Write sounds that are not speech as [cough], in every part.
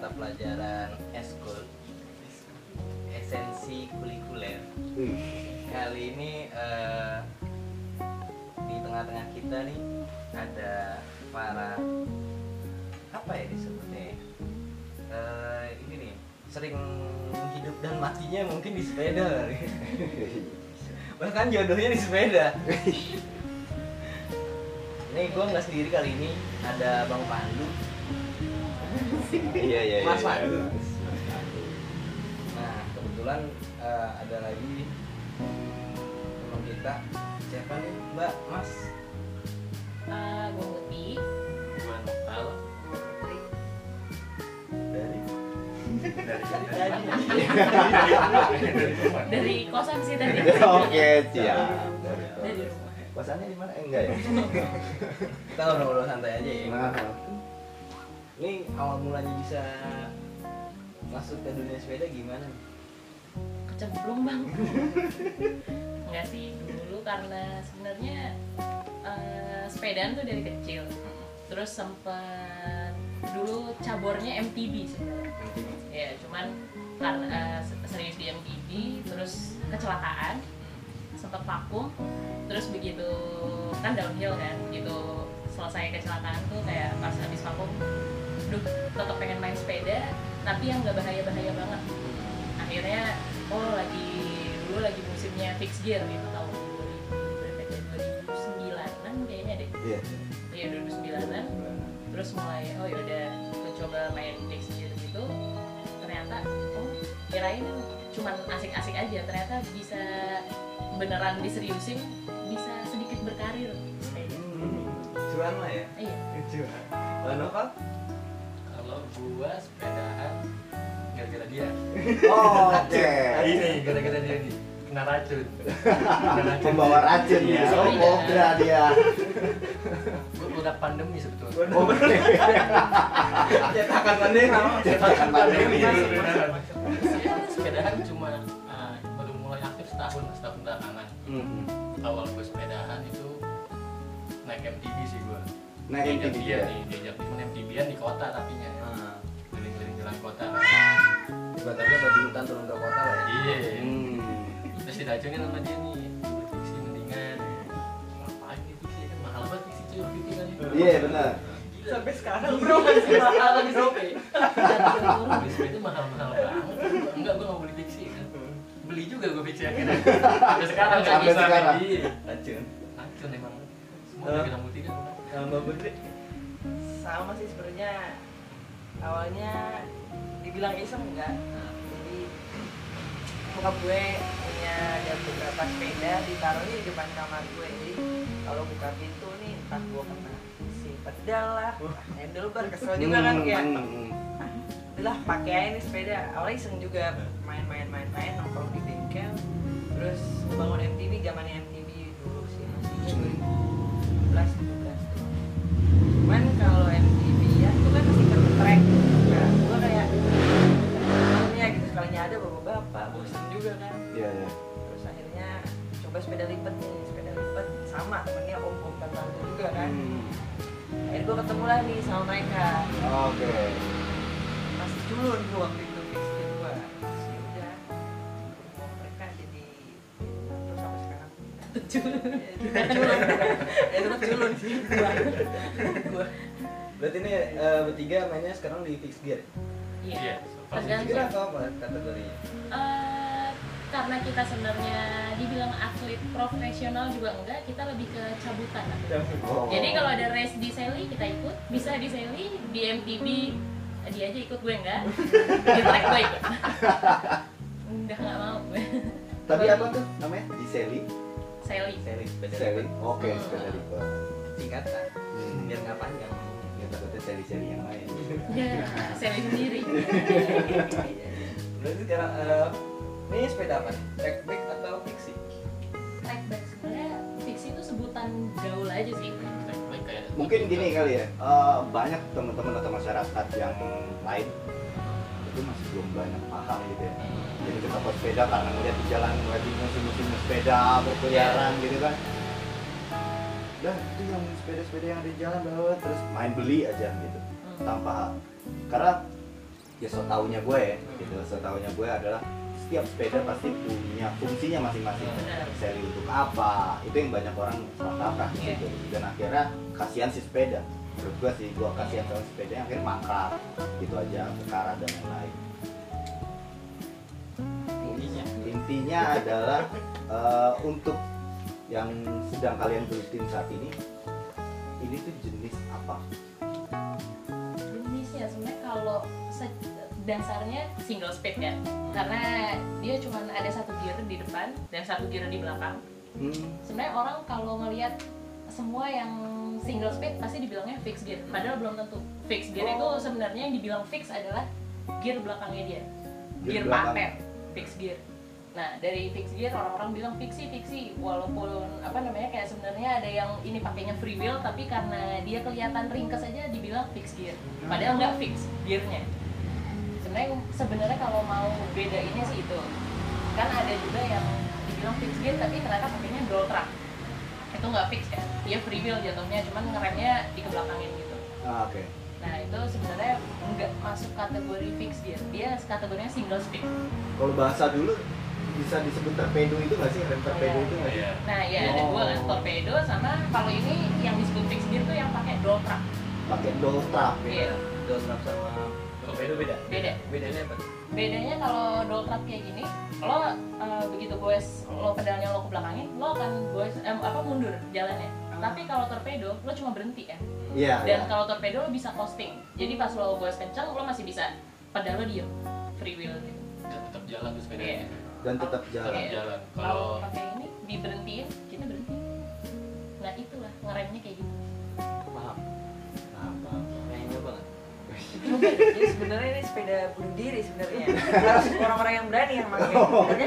mata pelajaran eskul esensi kulikuler Wih, kali ini eh, di tengah-tengah kita nih ada para apa ya disebutnya ya? Eh, ini nih sering hidup dan matinya mungkin di sepeda kali. [laughs] bahkan jodohnya di sepeda [laughs] nih gue nggak sendiri kali ini. Ada bang Pandu. Iya iya iya. Mas Pandu. Nah kebetulan eh, ada lagi teman kita. Siapa nih mbak? Mas? Eh, gue Muti. Gua Nopal dari? Dari kosan sih tadi Oke, siap. dari rumah Kosannya di mana? Eh, enggak ya? [laughs] kita ngobrol-ngobrol santai aja ya Nah, ini awal mulanya bisa masuk ke dunia sepeda gimana nih? kecemplung bang [laughs] enggak sih dulu karena sebenarnya eh, sepedaan tuh dari kecil terus sempet dulu cabornya MTB sebenarnya ya cuman karena eh, serius di MTB terus kecelakaan sempat vakum terus begitu kan downhill kan begitu selesai kecelakaan tuh kayak pas habis vakum duh tetap pengen main sepeda tapi yang nggak bahaya bahaya banget. Akhirnya oh lagi dulu lagi musimnya fix gear gitu tahun 2000 2009an kayaknya deh. Iya. iya 2009an terus mulai oh yaudah gue coba main fix gear gitu. Ternyata oh kirain cuman asik-asik aja ternyata bisa beneran diseriusin bisa sedikit berkarir. Cuan lah ya. Iya. Cuan Mbak Noval? Kalau gua sepedaan gara-gara dia. [laughs] Oh, Oke. Ini gara-gara dia nih. Kena racun. Pembawa racun ya. Oh, Iya. kobra dia. Udah pandemi sebetulnya. Oke. cetakan mana nama Cetakan pandemi. Belakangan Hmm. Awal gua sepedaan itu naik MTB sih gua. Naik Diajak MTB dia ya. nih, diajak temen MTB-an di kota tapinya nah, Keliling-keliling jalan kota. Ibaratnya babi hutan turun ke kota lah ya? Iya. Hmm. terus diracungin sama dia nih "Lu fiksi mendingan. Ngapain nih fiksi kan mahal banget fiksi cuy waktu itu kan Iya, benar. sampai sekarang. Bro masih mahal lagi sampai turun. fiksi itu mahal mahal banget. Enggak gua nggak mau beli fiksi kan beli juga gua fiksi akhirnya sampai sekarang nggak Sampai bisa sekarang. Racun. Racun emang. Semua Eh. udah bilang putih kan. kalau Mbak Putri? Sama sih sebenarnya. Awalnya dibilang iseng enggak. Jadi bokap gue punya ada beberapa sepeda ditaruh di depan kamar gue. Jadi kalau buka pintu nih entah gue kena si pedal lah handlebar kesel juga kan kayak. Hmm, hmm. udahlah pakai aja nih sepeda. Awalnya iseng juga main-main main-main nongkrong di bengkel terus bangun MTV zamannya MTV dulu sih masih 2011 17 tuh. Cuman kalau MTV ya itu kan masih ke track nah gua kayak awalnya gitu sekalinya ada bapak-bapak bosan juga kan. Iya, iya. terus akhirnya coba sepeda lipat nih sepeda lipat sama temennya om-om tante juga kan. Hmm. akhirnya gua ketemu lah nih sama mereka. Oke. masih culun tuh waktu itu Culun. ya culun ya tetap culun sih gua berarti ini eh, bertiga mainnya sekarang di fix gear iya iya fix Tergantung. gear atau apa kategorinya Eh, karena kita sebenarnya dibilang atlet profesional juga enggak, kita lebih ke cabutan. Oh. Jadi kalau ada race di Sally kita ikut, bisa di Sally, di MTB dia aja ikut gue enggak, di track gue ikut. Udah nggak mau gue. Tadi apa tuh namanya? Di Seli. Sally. Seli. lipat. Oke, Hmm. sepeda lipat. singkatan Hmm. biar nggak panjang Ya takutnya seli-seli yang lain. Ya, Sally sendiri. [laughs] berarti sekarang eh, ini sepeda apa nih track back atau fixie Track back sebenarnya fiksi itu sebutan gaul aja sih. Baik kayak Mungkin gini kali ya, eh, banyak teman-teman atau masyarakat yang lain itu masih belum banyak paham gitu ya. Jadi kita buat sepeda karena ngeliat di jalan lagi musim-musim sepeda berkeliaran gitu kan. Dan itu yang sepeda-sepeda yang ada di jalan banget terus main beli aja gitu Hmm. tanpa karena ya so taunya gue ya gitu. So taunya gue adalah setiap sepeda pasti punya fungsinya masing-masing. Seri untuk apa? Itu yang banyak orang salah kaprah Iya. gitu. Dan akhirnya kasihan si sepeda menurut gue sih gue kasihan sama sepeda yang akhirnya mangkrak. Gitu aja sekarat dan lain-lain. Intinya. Intinya adalah eh, untuk yang sedang kalian gelutin saat ini ini tuh jenis apa? Jenisnya sebenarnya kalau se- dasarnya single speed ya. Karena dia cuma ada satu gear di depan dan satu gear di belakang. Hmm, sebenarnya orang kalau ngelihat semua yang single speed pasti dibilangnya fix gear. Padahal belum tentu. Fix gear itu sebenarnya yang dibilang fix adalah gear belakangnya dia. Gear gear paten fix gear. Nah dari fix gear orang-orang bilang fixie fixie walaupun apa namanya kayak sebenarnya ada yang ini pakainya free wheel tapi karena dia kelihatan ringkes aja dibilang fix gear. Padahal nggak fix gearnya. Sebenarnya sebenarnya kalau mau bedainnya sih itu. Kan ada juga yang dibilang fix gear tapi ternyata pakainya dual track itu nggak fix kan? Dia free wheel jatuhnya cuman ngeremnya di kebelakangin gitu. Ah, oke. Nah itu sebenarnya nggak masuk kategori fix gear dia kategorinya single speed kalau bahasa dulu bisa disebut torpedo itu nggak sih? Rem torpedo Iya. itu nggak sih? Nah ya ada dua kan Oh. torpedo sama kalau ini yang disebut fix gear tuh yang pakai dual track pakai double trap ya. Iya. Door trap sama torpedo beda? Beda. Bedanya apa? Bedanya kalau dual track kayak gini lo eh, begitu goes lo pedalnya lo ke belakangin lo akan goes em, apa mundur jalannya. Tapi kalau torpedo lo cuma berhenti kan iya dan iya. kalau torpedo lo bisa coasting jadi pas lo goes kencang lo masih bisa. Pedal lo diem free wheel gitu dan tetap jalan tuh sepedanya. Dan tetap jalan. Tetap jalan. Kalau pakai ini diberhentiin kita berhenti. Nah itulah ngeremnya kayak gitu. Paham, Jadi sebenarnya ini sepeda bunuh diri sebenarnya. Harus orang-orang yang berani yang pakai. Oh, oke.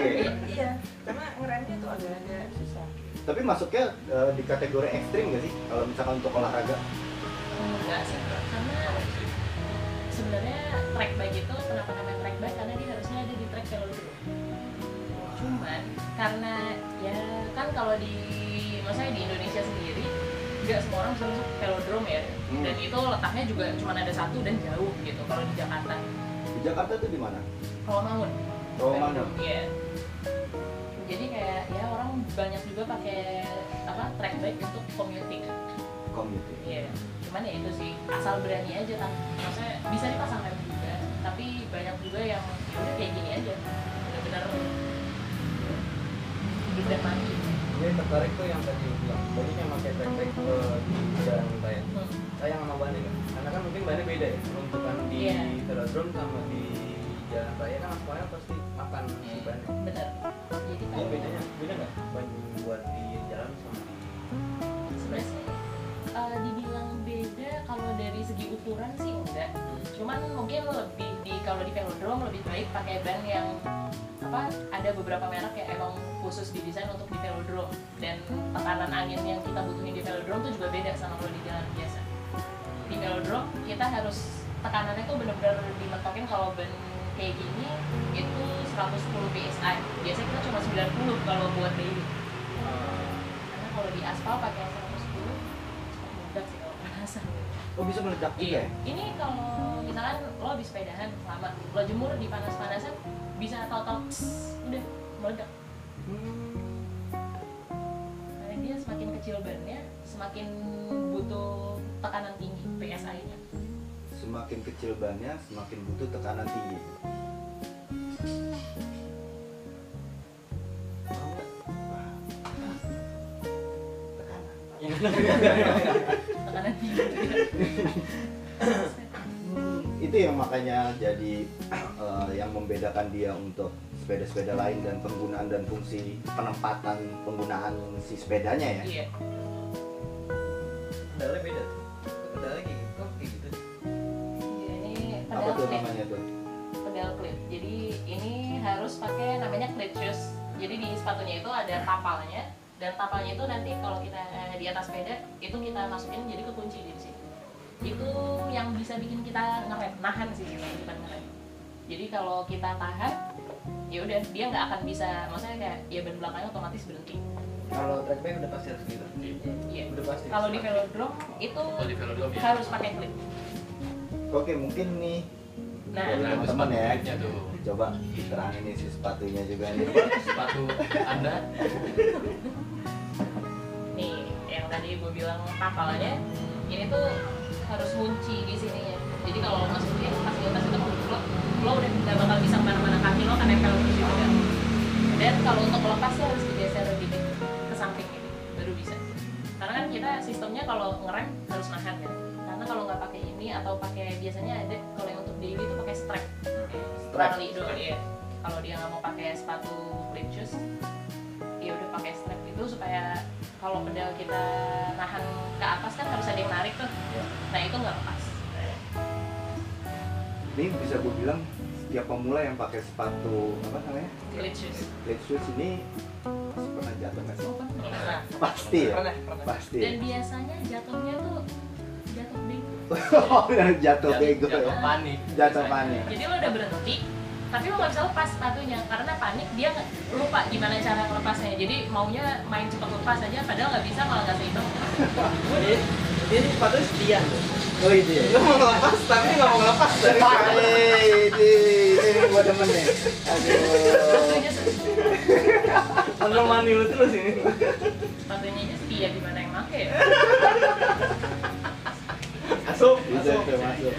iya, karena ngeremnya tuh agak-agak susah. tapi masuknya eh, di kategori ekstrim nggak sih kalau misalkan untuk olahraga enggak sih karena sebenarnya track bike itu kenapa namanya track bike karena dia harusnya ada di track velodrome cuman karena ya kan kalau di maksudnya di Indonesia sendiri nggak semua orang bisa masuk velodrome ya. Hmm. dan itu letaknya juga cuma ada satu dan jauh gitu kalau di Jakarta. Di Jakarta tuh di mana? Rawamangun Rawamangun Velodrome, iya. Jadi kayak ya orang banyak juga pakai apa track bike untuk commuting. Community Iya, cuman ya itu sih asal berani aja kan. Maksudnya bisa dipasang rem juga, tapi banyak juga yang ya udah kayak gini aja, tertarik tuh yang tadi bilang yang pakai track ke di jalan raya. Hmm. Sayang sama bannya kan? Karena kan mungkin bannya beda ya. Peruntukan di Iya. velodrome sama di jalan raya kan semuanya pasti makan si bannya. Bener. Jadi Ini kalau bedanya beda nggak ban buat di jalan sama di sebenarnya eh, dibilang beda kalau dari segi ukuran sih enggak. Cuman mungkin lebih di kalau di velodrome lebih baik pakai ban yang apa ada beberapa merek yang emang khusus didesain untuk di velodrome. Dan tekanan angin yang kita butuhin di velodrome tuh juga beda sama kalau di jalan biasa. Di velodrome kita harus tekanannya tuh bener-bener dimetokin kalau ban kayak gini itu 110 psi biasanya kita cuma 90 kalau buat daily. Karena kalau di aspal pakai 110 meledak panasan oh bisa meledak juga Iya. ya Ini kalau misalkan lo habis sepedahan lama, lo jemur di panas-panasan bisa tau-tau udah meledak. Karena dia semakin kecil bannya, semakin butuh tekanan tinggi PSI-nya. semakin kecil bannya semakin butuh tekanan tinggi tekanan Tekanan tinggi. [laughs] itu yang makanya jadi eh, yang membedakan dia untuk sepeda-sepeda lain dan penggunaan dan fungsi penempatan penggunaan si sepedanya ya Iya. pedalnya beda. Pedalnya kayak gitu, kok kayak gitu. Iya, Ini apa pedal tuh clip. namanya tuh pedal clip. Jadi ini harus pakai namanya clip shoes. Jadi di sepatunya itu ada tapalnya dan tapalnya itu nanti kalau kita di atas sepeda itu kita masukin jadi kekunci di sini. Itu yang bisa bikin kita ngerem, nahan sih sebenarnya bukan ngerem. Jadi kalau kita tahan, ya udah dia nggak akan bisa, maksudnya kayak ya ban belakangnya otomatis berhenti. Kalau track bike udah pasti harus gitu. Iya. Udah pasti. Kalau di velodrome itu Kalau di velodrome ya. harus pakai clip. oke mungkin nih Nah, Nah, teman-teman ya, tuh. coba diterangin nih si sepatunya juga nih. sepatu anda [laughs] tadi gue bilang kapalannya ini tuh harus kunci di sininya jadi kalau lo masukin fasilitas itu lo lo udah nggak bakal bisa ke mana-mana kaki lo kan nempel terus gitu kan. Dan kalau untuk melepasnya harus digeser gini ke samping ini baru bisa. Karena kan kita sistemnya kalau ngerem harus nahan kan karena kalau nggak pakai ini atau pakai biasanya ada kalau yang untuk daily itu pakai strap. Strap. doang ya kalau dia nggak mau pakai sepatu flip shoes ya udah pakai strap itu supaya kalau pedal kita nahan ke atas kan harus ada yang narik tuh Ya. nah itu nggak lepas Ini bisa gue bilang setiap pemula yang pakai sepatu apa namanya? flip shoes Flat shoes ini pasti pernah jatuh nggak sih? Pernah, Pasti ya. pernah, pernah. Pasti. dan biasanya jatuhnya tuh jatuh bego [laughs] Oh, jatuh bego jatuh ya. panik Jatuh panik. jadi lo udah berhenti tapi lo nggak bisa lepas sepatunya karena panik dia lupa gimana cara melepasnya jadi maunya main cepat lepas aja padahal nggak bisa malah nggak seimbang Dia, dia ini sepatu setia tuh. Oh itu ya. Gue mau ngelepas, tapi nggak mau ngelepas dari Hei, ini ini gua demen nih. Aduh. sepatunya menemani lu terus ini. sepatunya aja setia gimana yang make ya Masuk, masuk, masuk.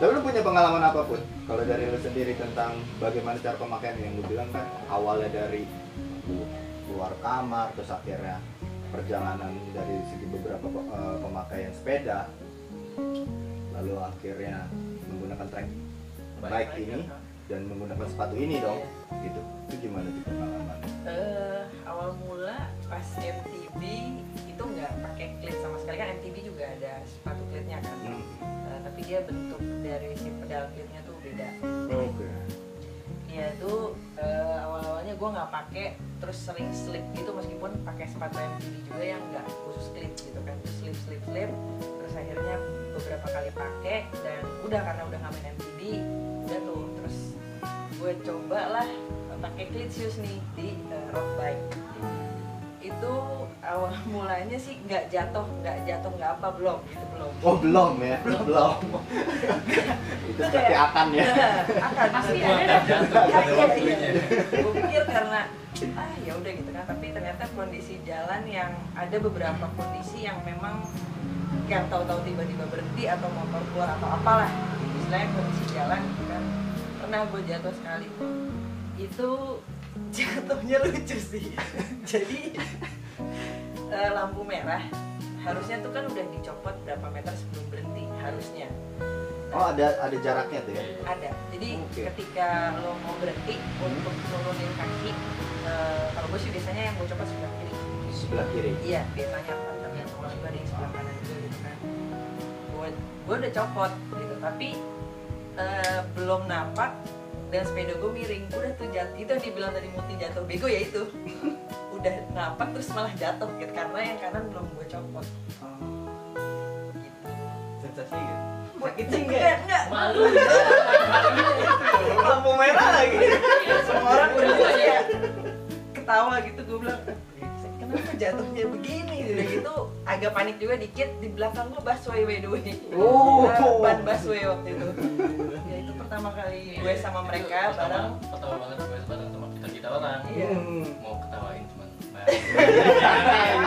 Tapi lu punya pengalaman apa pun? Kalau dari lu sendiri tentang bagaimana cara pemakaian yang lu bilang kan awalnya dari lu keluar kamar terus akhirnya perjalanan dari segi beberapa eh, pemakaian sepeda lalu akhirnya menggunakan trek bike ini dan menggunakan sepatu ini dong. Gitu. Itu gimana tuh pengalaman Eh, awal mula pas MTB itu nggak pakai klit sama sekali. Kan MTB juga ada sepatu klitnya kan. Hmm. Eh, tapi dia bentuk dari si pedal klitnya tuh beda. oke. Iya tuh eh, awal-awalnya gue nggak pakai terus sering slip gitu meskipun pakai sepatu MTB juga yang nggak khusus klip gitu kan. Terus slip slip slip terus akhirnya beberapa kali pakai dan udah karena udah nggak main MTB udah tuh gue coba lah pakai cleat shoes nih di eh, road bike. Itu awal [laughs] mulanya sih nggak jatuh nggak jatuh nggak apa belum itu belum. Oh belum ya? Belum. [laughs] Itu seperti akan ya? Akan Pasti Iya, ada iya, Jatuh, iya, iya. Gue pikir karena ah ya udah gitu kan tapi ternyata kondisi jalan yang ada beberapa kondisi yang memang yang tahu-tahu tiba-tiba berhenti atau motor keluar atau apalah. Istilahnya kondisi jalan gitu kan pernah gue jatuh sekali. Itu [laughs] jatuhnya lucu sih. [laughs] Jadi [laughs] eh, lampu merah harusnya tuh kan udah dicopot berapa meter sebelum berhenti harusnya. Oh ada ada jaraknya tuh ya? Ada. Jadi Oke. ketika lo mau berhenti untuk nurunin kaki eh, kalau gue sih biasanya yang gue coba sebelah kiri. Di sebelah kiri? Iya biasanya yang kalau juga yang sebelah kanan juga gitu kan. Gue gue udah copot gitu. Tapi eh, belum napak dan sepeda gue miring. Udah tuh jatuh itu yang dibilang tadi muti jatuh. Bego ya itu. [laughs] Udah napak terus malah jatuh gitu karena yang kanan belum gue copot. Gitu. Sensasi gitu? Sakit sih enggak enggak? [laughs] malu. Lampu merah lagi. Semua orang berdua ya ketawa gitu gue bilang kenapa jatuhnya begini udah gitu agak panik juga dikit di belakang gue busway by the way Oh. Nah, ban busway waktu itu ya itu pertama kali gue sama mereka Pertama- bareng pertama banget gue bareng sama kita kita orang Iya. Hmm. mau ketawain cuman [laughs] gitu.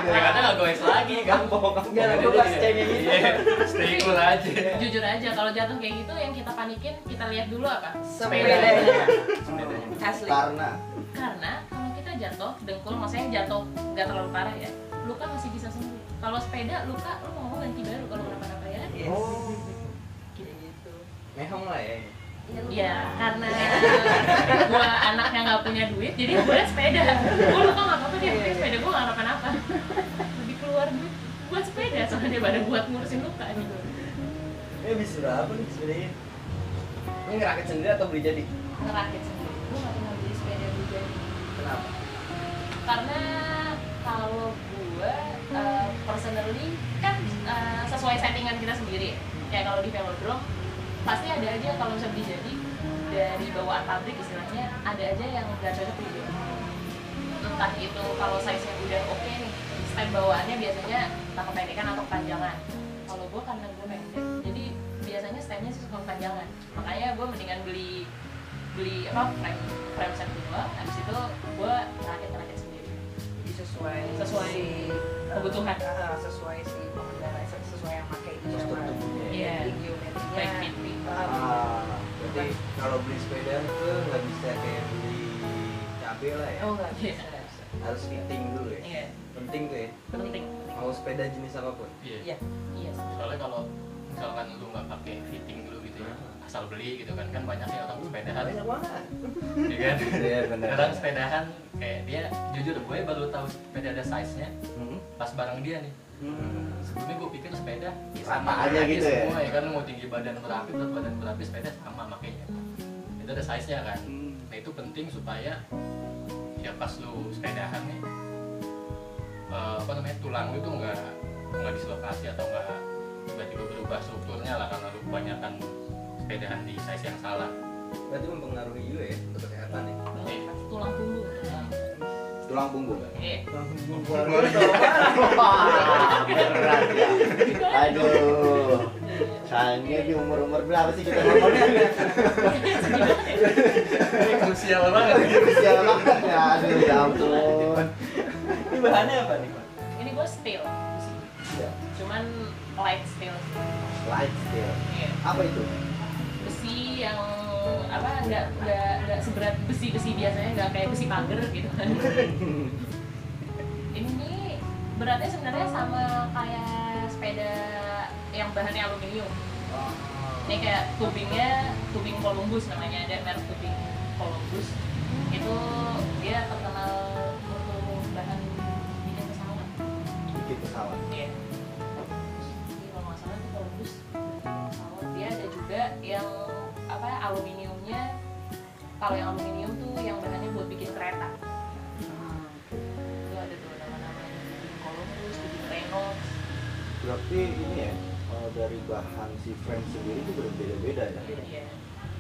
ternyata nggak goes lagi kan Enggak lah, gue pas cengeng gitu. Iya, stay cool aja jujur aja kalau jatuh kayak gitu yang kita panikin kita lihat dulu apa sepedanya Sepedanya. asli karena karena jatuh dengkul maksudnya jatuh nggak terlalu parah ya. Luka masih bisa sembuh. Kalau sepeda luka lo mau ganti baru kalau kenapa-napa ya? Yes. Oh. kayak gitu. Mehong lah ya. Ya karena gua anaknya nggak punya duit jadi gue sepeda. Gue luka nggak apa-apa deh penting sepeda gue nggak kenapa-napa lebih keluar duit buat sepeda soalnya daripada buat ngurusin luka gitu ini habis berapa nih sepedanya ini ngerakit sendiri atau beli jadi? Ngerakit sendiri karena kalau gue uh, personally kan uh, sesuai settingan kita sendiri. Kayak kalau di velodrome pasti ada aja kalau bisa beli jadi dari bawaan pabrik istilahnya ada aja yang nggak cocok di gue entah itu kalau size nya udah oke nih step bawaannya biasanya entah kependekan atau kepanjangan. Kalau gue karena gue pendek jadi biasanya standnya sih suka kepanjangan. Makanya gue mendingan beli beli apa frame frame set dua habis itu gue rakit sesuai Sesuai si kebutuhan. Ah, sesuai si pengendara sesuai yang pakai itu ya. Iya. tinggi geometrinya. baik fitting Ah, Ah, Jadi kalau beli sepeda tuh nggak bisa kayak beli cabai lah ya. oh enggak Iya. bisa nggak bisa. Harus fitting dulu ya. iya Penting tuh ya. penting Mau sepeda jenis apa pun. Iya. Iya. iya sih. Soalnya kalau misalkan lu nggak pakai fitting dulu gitu ya, asal beli gitu kan, kan banyak ya orang sepedahan, Banyak banget. ya kan? Iya benar. Kadang sepedahan kayak dia jujur gue baru tahu sepeda ada size-nya Hmm. pas bareng dia nih. Hmm. Sebelumnya gue pikir sepeda ya Sama aja aja gitu ya? semua ya kan lu mau tinggi badan berapa berat badan berapa sepeda sama makanya itu ada size nya kan Hmm. nah itu penting supaya ya pas lu sepedahan nih eh, apa namanya tulang lu tuh nggak nggak dislokasi atau nggak tiba-tiba berubah strukturnya lah karena lu kebanyakan sepedahan di size yang salah Berarti mempengaruhi juga ya untuk kesehatan ya. Banget. tulang punggung Tulang punggung. iya Wah, berat ya. Aduh. Sayangnya di umur-umur berapa sih kita ngomongnya? ini krusial banget Usia banget ya. Aduh, ya ampun. Ini bahannya apa nih, Pak? ini gue steel besi. Ya, cuman light steel Light steel. iya Apa itu? Apa nggak nggak nggak seberat besi besi biasanya nggak kayak besi pagar gitu kan. [laughs] Ini beratnya sebenarnya sama kayak sepeda yang bahannya aluminium. Ini kayak tubingnya tubing Columbus namanya ada merek tubing Columbus. Itu dia terkenal Kalau yang aluminium tuh yang bahannya buat bikin kereta. Itu ada tuh nama-namanya bikin Columbus, bikin Renault. Berarti ini ya, kalau dari bahan si frame sendiri itu berbeda-beda ya. Iya.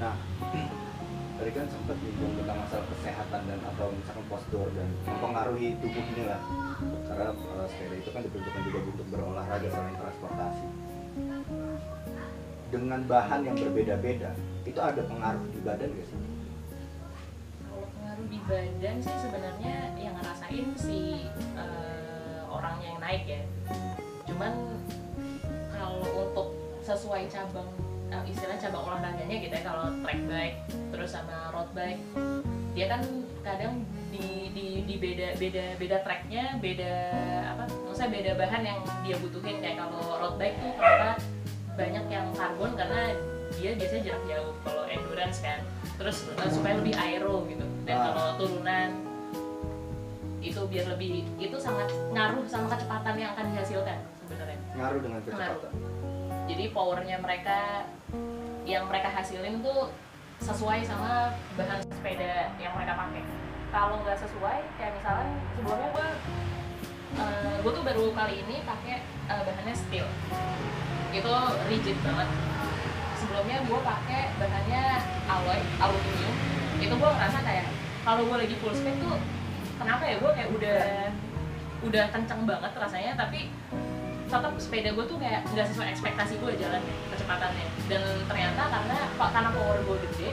Nah, [clears throat] tadi kan sempat nyinggung tentang masalah kesehatan dan atau misalkan postur dan mempengaruhi tubuh ini lah. Karena eh, sepeda itu kan diperuntukkan juga untuk berolahraga selain transportasi. Dengan bahan yang berbeda-beda, itu ada pengaruh di badan gak sih? Pengaruh di badan sih sebenarnya yang ngerasain si eh, orangnya yang naik ya. Cuman kalau untuk sesuai cabang eh, istilah cabang olahraganya gitu ya kalau track bike terus sama road bike dia kan kadang di di di beda beda beda tracknya beda apa maksudnya beda bahan yang dia butuhin. Kayak kalau road bike tuh kenapa banyak yang karbon karena dia biasanya jarak jauh. Kalau endurance kan terus eh, supaya lebih aero gitu. Dan Ah. kalau turunan itu biar lebih itu sangat ngaruh sama kecepatan yang akan dihasilkan sebenarnya. Ngaruh dengan kecepatan. jadi powernya mereka yang mereka hasilin tuh sesuai sama bahan sepeda yang mereka pakai. Kalau nggak sesuai kayak misalnya sebelumnya gue gue tuh baru kali ini pakai eh, bahannya steel. Itu rigid banget sebelumnya gue pakai bahannya alloy aluminium. Itu gue ngerasa kayak kalau gue lagi full speed tuh kenapa ya gue kayak udah udah kenceng banget rasanya tapi tetap sepeda gue tuh kayak nggak sesuai ekspektasi gue jalannya kecepatannya. Dan ternyata karena karena power gue gede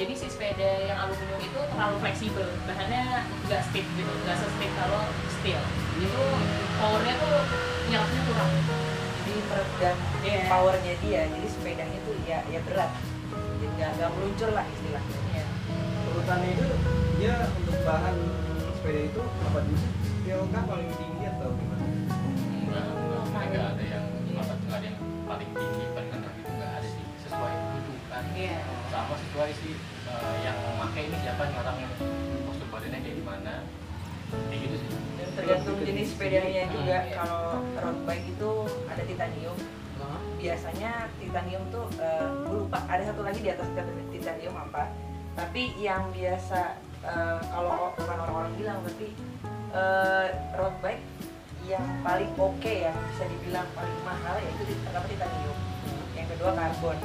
jadi si sepeda yang aluminium itu terlalu fleksibel. Bahannya nggak stiff gitu nggak se-stiff kalau steel. Itu powernya tuh nyerapnya kurang Jadi meredam Iya. powernya dia, jadi sepedanya tuh ya ya berat. Jadi nggak nggak meluncur lah istilahnya. Iya. Urutannya itu dia untuk bahan sepeda itu apa dulu? Kah paling tinggi atau gimana? Enggak, enggak, ada yang apa enggak ada yang paling tinggi paling rendah gitu enggak ada sih sesuai kebutuhan Iya. sama sesuai sih eh, yang pakai ini siapa yang orang yang postur badannya kayak gimana tergantung jenis sepedanya juga. Kalau road bike itu ada titanium. Biasanya titanium tuh gue lupa ada satu lagi di atas titanium apa. Tapi yang biasa eh, kalau bukan orang-orang bilang tapi eh, road bike yang paling oke ya bisa dibilang paling mahal yaitu pertama titanium yang kedua karbon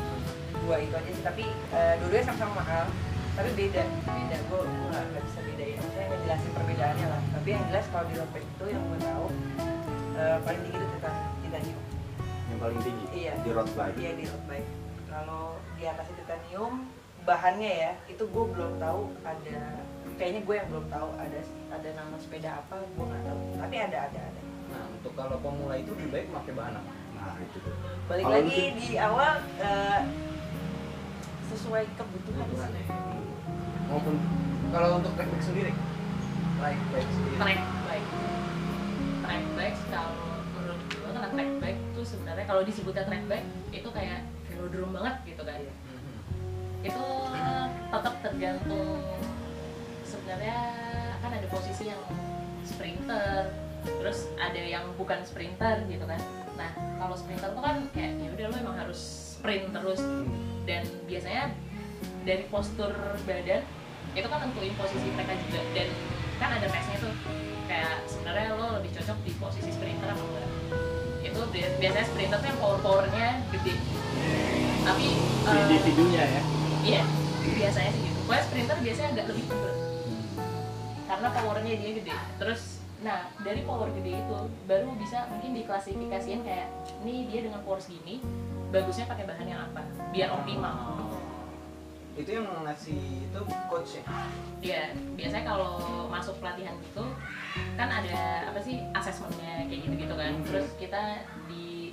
dua itu aja sih tapi eh, dua-duanya sama-sama mahal tapi beda beda gue gue nggak nggak bisa bedain maksudnya ngejelasin perbedaannya lah tapi yang jelas kalau di bike itu yang gue tahu eh, paling tinggi itu titan- titanium Yang paling tinggi Iya. di road bike. Iya di road bike. Kalau di atas titanium bahannya ya itu gue belum tahu ada kayaknya gue yang belum tahu ada ada nama sepeda apa gue nggak tahu tapi ada ada ada Nah, untuk kalau pemula itu lebih baik pakai bahan apa? Nah itu balik Kalau lagi untuk- di awal eh, sesuai kebutuhan Kebutuhan sih. ya. Maupun kalau untuk track bike sendiri, track bike sendiri. track bike. Track bike kalau menurut gue karena track bike itu sebenarnya kalau disebutnya track bike itu kayak velodrome banget gitu kan. Mhm. itu tetap tergantung sebenarnya kan ada posisi yang sprinter terus ada yang bukan sprinter gitu kan. Nah kalau sprinter tuh kan kayak ya udah lo emang harus sprint terus. Dan biasanya dari postur badan itu kan nentuin posisi mereka juga dan kan ada tesnya tuh kayak sebenarnya lo lebih cocok di posisi sprinter apa enggak itu bi- biasanya sprinter tuh yang power powernya gede tapi Di eh, individunya ya. Iya, biasanya sih gitu. Pokoknya sprinter biasanya agak lebih tebel karena powernya dia gede. Terus, nah dari power gede itu baru bisa mungkin diklasifikasiin kayak ini dia dengan power segini bagusnya pakai bahan yang apa biar optimal. Itu yang ngasih itu coach ya. Iya, biasanya kalau masuk pelatihan gitu kan ada apa sih asesmennya kayak gitu gitu kan. Terus kita di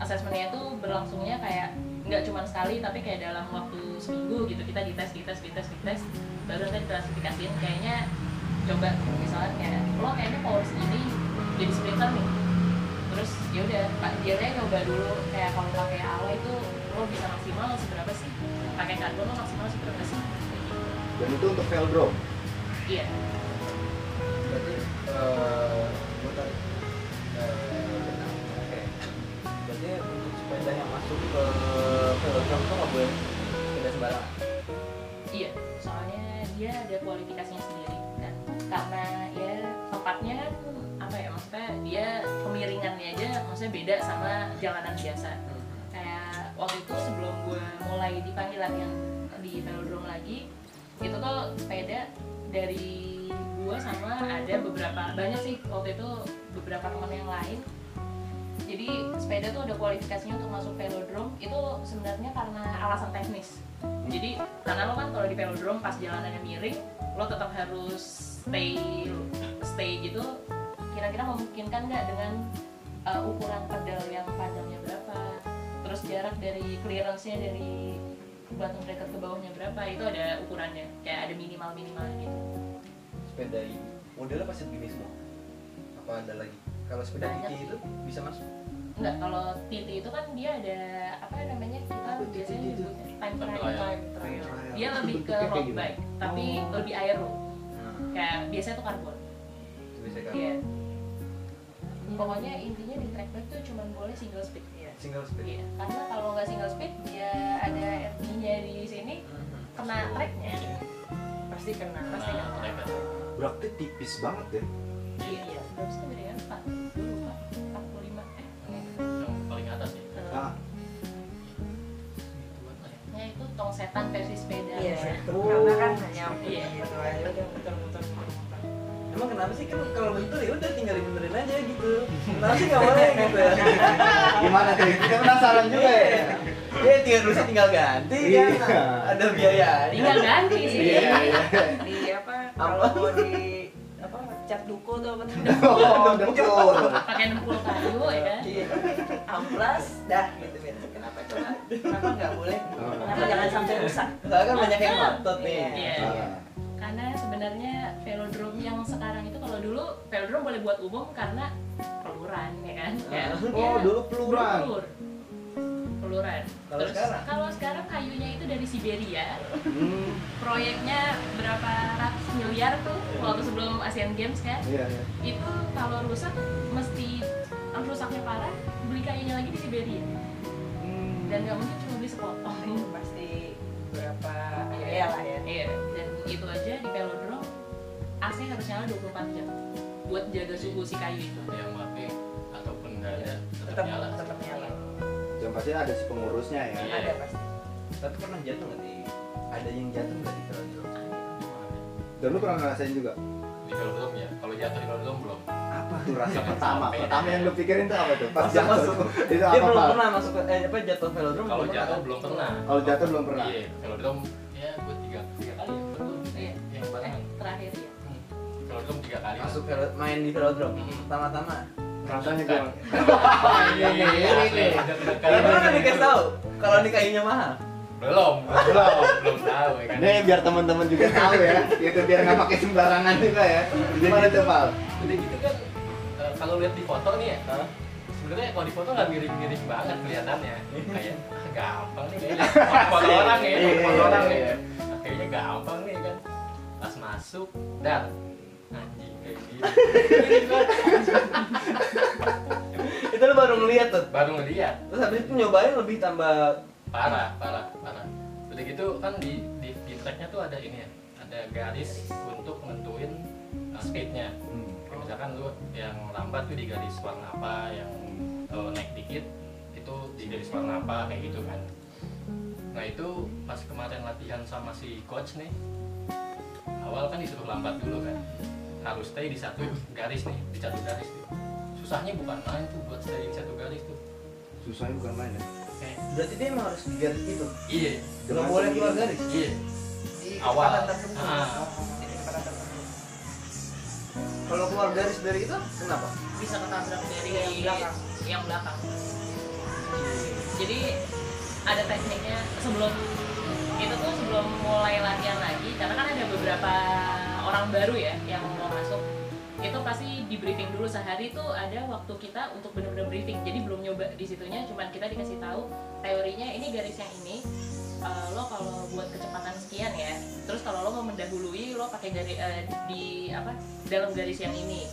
asesmennya itu berlangsungnya kayak nggak cuma sekali tapi kayak dalam waktu seminggu gitu kita dites dites dites dites baru nanti diklasifikasiin kayaknya coba misalnya kayak lo kayaknya power segini jadi sprinter nih terus ya udah pak dia coba dulu kayak kalau pakai ala itu lo bisa maksimal seberapa sih pakai karbon lo maksimal seberapa sih Dan itu untuk velodrome. iya Berarti eh gue tarik eh, benang. Oke. Berarti untuk sepeda yang masuk ke velodrome itu nggak boleh sepeda sembarangan. Iya, soalnya dia ada kualifikasinya sendiri kan. Karena ya tempatnya kan apa ya maksudnya dia kemiringannya aja maksudnya beda sama jalanan biasa. Waktu itu sebelum gue mulai dipanggil latihan di velodrome lagi, itu tuh sepeda dari gue sama ada beberapa banyak sih waktu itu beberapa teman yang lain. Jadi sepeda tuh ada kualifikasinya untuk masuk velodrome itu sebenarnya karena alasan teknis. Jadi karena lo kan kalau di velodrome pas jalanannya miring lo tetap harus stay stay gitu. Kira-kira memungkinkan nggak dengan uh, ukuran pedal yang panjangnya berapa terus jarak dari clearance-nya dari button bracket ke bawahnya berapa itu ada ukurannya kayak ada minimal minimal gitu Sepeda ini modelnya pasti begini semua. Apa ada lagi? Kalau sepeda Banyak sih. itu bisa masuk. Enggak, kalau TT itu kan dia ada apa namanya kita Apa biasanya itu? nyebutnya time Time trial. trial. Trial. Dia lebih ke road bike, tapi Oh. lebih aero. Nah, Kayak biasanya tuh karbon. itu bisa kan. Iya. Pokoknya intinya di track bike tuh cuma boleh single speed. Iya. Single speed. Iya, karena kalau nggak single speed dia ada RT-nya di sini Mhm. kena tracknya. pasti kena Pasti Nah, kena. mereka Berarti tipis banget ya. Iya. Berapa sih bedanya? Empat. Puluh lima. Eh. yang paling atas ya Ah, ya. Ya itu tong setan versi sepeda. iya Oh. karena kan hanya Iya. gitu aja udah muter-muter Emang kenapa sih kan kalau bentur ya udah tinggal dibenerin aja gitu. Kenapa sih nggak boleh gitu ya? [laughs] gimana tuh? Kita penasaran juga ya. Iya, tinggal terusnya tinggal ganti kan. Iya. Ada biaya. Tinggal ganti sih. Iya, iya. di apa kalau di apa cat duko tuh apa tuh [laughs] Oh, betul. Pakai 60 kayu ya kan. Iya. amplas dah gitu biasa kenapa coba kenapa nggak boleh Oh. kenapa jangan sampai rusak Soalnya kan banyak yang ngotot nih. Iya. Ah, Karena sebenarnya velodrome yang sekarang itu kalau dulu velodrome boleh buat umum karena peluran ya kan. Kayak, Oh, ya, dulu peluran. pelur. Peluran. Kalau Terus sekarang? kalau sekarang kayunya itu dari Siberia. Hmm, Proyeknya berapa ratus miliar tuh waktu sebelum Asian Games kan. iya, iya. Itu kalau rusak mesti ah, rusaknya parah beli kayunya lagi di Siberia Hmm. dan nggak mungkin cuma beli sepotong. itu pasti berapa ya lah ya Iya, dan itu aja di velodrome AC harus nyala 24 jam buat jaga suhu si kayu itu. yang pakai ataupun nggak ada tetap tetap nyala tetap nyala Yang pasti ada si pengurusnya ya. Iya. ada pasti Tapi pernah jatuh nggak di? Ada yang jatuh nggak di velodrome? Dan lu pernah ngerasain juga? di velodrome ya kalau jatuh di velodrome belum Apa tuh rasa pertama pertama yang lu pikirin tuh apa tuh pas Masuk, jatuh masuk. itu Dia apa belum Pak? pernah masuk ke eh, apa jatuh velodrome. kalau belum jatuh pernah. belum pernah kalau jatuh belum pernah iya velodrome velodrome tiga kali Masuk velo- main di velodrome. Hmm. Pertama-tama. rasanya gimana [laughs] Iya, iya, iya, Asli, iya. deg-degan. Karena udah dikasih tahu kalau ini kayunya mahal. belum belum belum tahu ya kan Ini biar teman-teman juga tahu ya, gitu biar nggak pakai sembarangan juga ya. Gimana tuh Pal? udah gitu kan eh, kalau lihat di foto nih ya Hah? sebenarnya kalau di foto nggak miring-miring banget kelihatannya kayak ah, gampang nih kayaknya [laughs] foto orang ya Iya, foto iya, orang iya. ya kayaknya gampang nih kan pas masuk dan anjing kayak. Itu lu baru ngeliat tuh. baru ngeliat Terus habis itu nyobain lebih tambah parah parah parah udah gitu kan di di, di tracknya tuh ada ini ya ada garis untuk nentuin uh, speednya Kayak misalkan lu yang lambat tuh di garis warna apa yang uh, naik dikit itu di garis warna apa kayak gitu kan nah itu pas kemarin latihan sama si coach nih awal kan disuruh lambat dulu kan harus stay di satu garis nih di satu garis tuh susahnya bukan main tuh buat stay di satu garis tuh Susahnya bukan main ya. kayak berarti dia emang harus di garis itu. iya Nggak boleh keluar garis. iya Di Awal. tertentu. Ah. Kalau keluar garis dari itu kenapa? bisa ketabrak dari Yang belakang. yang belakang. jadi ada tekniknya sebelum itu tuh sebelum mulai latihan lagi karena kan ada beberapa orang baru ya yang mau masuk. Itu pasti di briefing dulu. Sehari tuh ada waktu kita untuk bener-bener briefing. Jadi belum nyoba di situnya cuman kita dikasih tahu teorinya ini garis yang ini eh, lo kalau buat kecepatan sekian ya terus kalau lo mau mendahului lo pakai garis di apa dalam garis yang ini.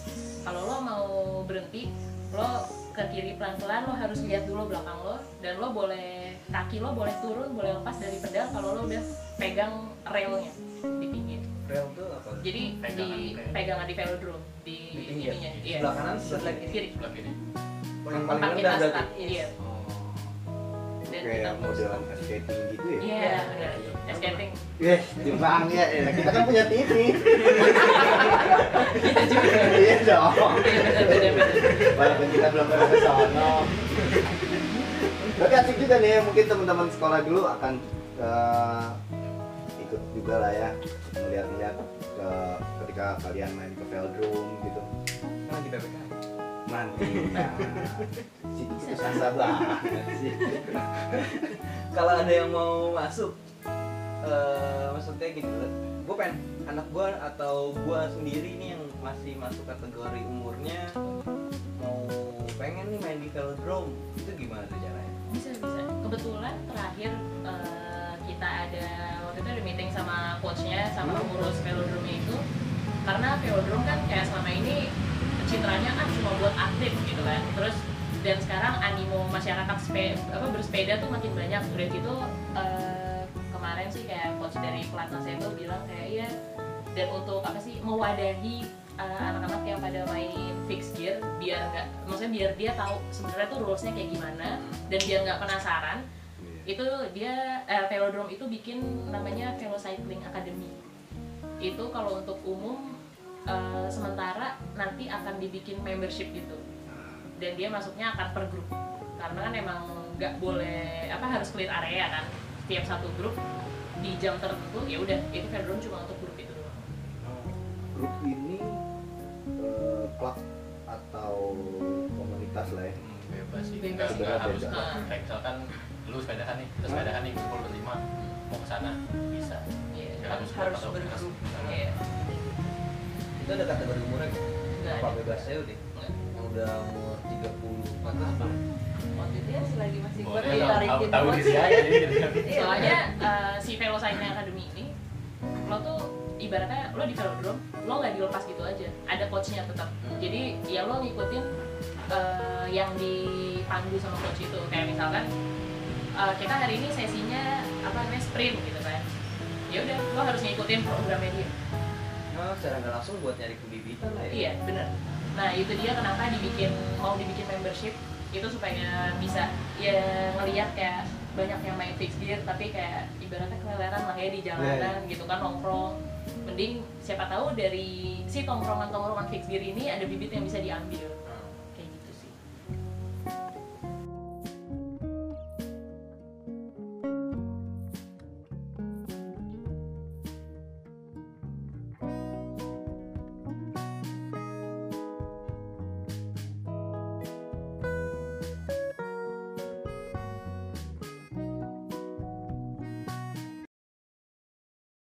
Kalau lo mau berhenti lo ke kiri pelan-pelan lo harus lihat dulu belakang lo dan lo boleh kaki lo boleh turun boleh lepas dari pedal kalau lo udah pegang railnya di pinggir Rel tuh apa? jadi Pegangan di kayak- pegangan di velodrome di, Di pinggir. ininya iya Sebelah kanan, sebelah kiri. kiri sebelah kiri Yang paling tempat rendah kita berarti. start iya Oh. dan Kayak modelan skating gitu ya. iya benar skating Yes, timbang ya. Eh, Kita kan punya TV. [laughs] kita juga Iya dong. Walaupun kita belum pernah ke sono. Tapi asik juga nih, mungkin teman-teman sekolah dulu akan eh, ikut juga lah ya melihat-lihat ke- ketika kalian main ke velodrome gitu. Nah, di PPK. Nanti, nah, situ putus asa banget sih. Kalau ada yang mau masuk eh maksudnya gitu gue pengen anak gue atau gue sendiri nih yang masih masuk kategori umurnya mau pengen nih main di velodrome itu gimana tuh caranya? bisa bisa. Kebetulan terakhir eh, kita ada waktu itu ada meeting sama coachnya sama pengurus velodrome itu. Karena velodrome kan kayak selama ini citranya kan cuma buat atlet gitu kan. Terus dan sekarang animo masyarakat spe, apa bersepeda tuh makin banyak. Udah gitu eh, kemarin sih kayak coach dari pelatnas itu bilang kayak ya dan untuk apa sih mewadahi eh, anak-anak yang pada main fixed gear biar nggak maksudnya biar dia tahu sebenarnya tuh rulesnya kayak gimana dan biar nggak penasaran itu dia eh, velodrome itu bikin namanya Velocycling Academy. Itu kalau untuk umum eh, sementara nanti akan dibikin membership gitu. Dan dia masuknya akan per grup. Karena kan emang nggak boleh apa harus clear area kan tiap satu grup di jam tertentu ya udah itu velodrome cuma untuk grup itu doang Grup ini eh, klub atau komunitas lah ya. Hmm, bebas sih Bebas. nggak harus klub. kayak misalkan lu sepedahan nih kita sepedahan nih kumpul berlima mau ke sana bisa Iya, Nggak Harus atau bergrup. komunitas. iya Itu ada kategori umurnya nggak Apa bebas saya udah? Yang udah umur 30 ke atas apa? Waktu itu ya selagi masih tahu tahu, ditarikin tahu buat diri aja gitu [laughs] Iya, soalnya eh, si Velocycling Academy ini lo tuh ibaratnya lo di velodrome lo nggak dilepas gitu aja. Ada coachnya tetap. Hmm. jadi ya lo ngikutin eh, yang dipandu sama coach itu. Kayak misalkan eh, kita hari ini sesinya apa namanya sprint gitu kan. Ya udah lo harus ngikutin programnya dia. Nah, secara nggak langsung buat nyari kebibitan lah ya? iya bener. Nah itu dia kenapa dibikin mau dibikin membership itu supaya bisa ya ngelihat kayak banyak yang main fixed gear tapi kayak ibaratnya keleleran lah ya di jalanan gitu kan nongkrong. Mending siapa tahu dari si tongkrongan tongkrongan fixed gear ini ada bibit yang bisa diambil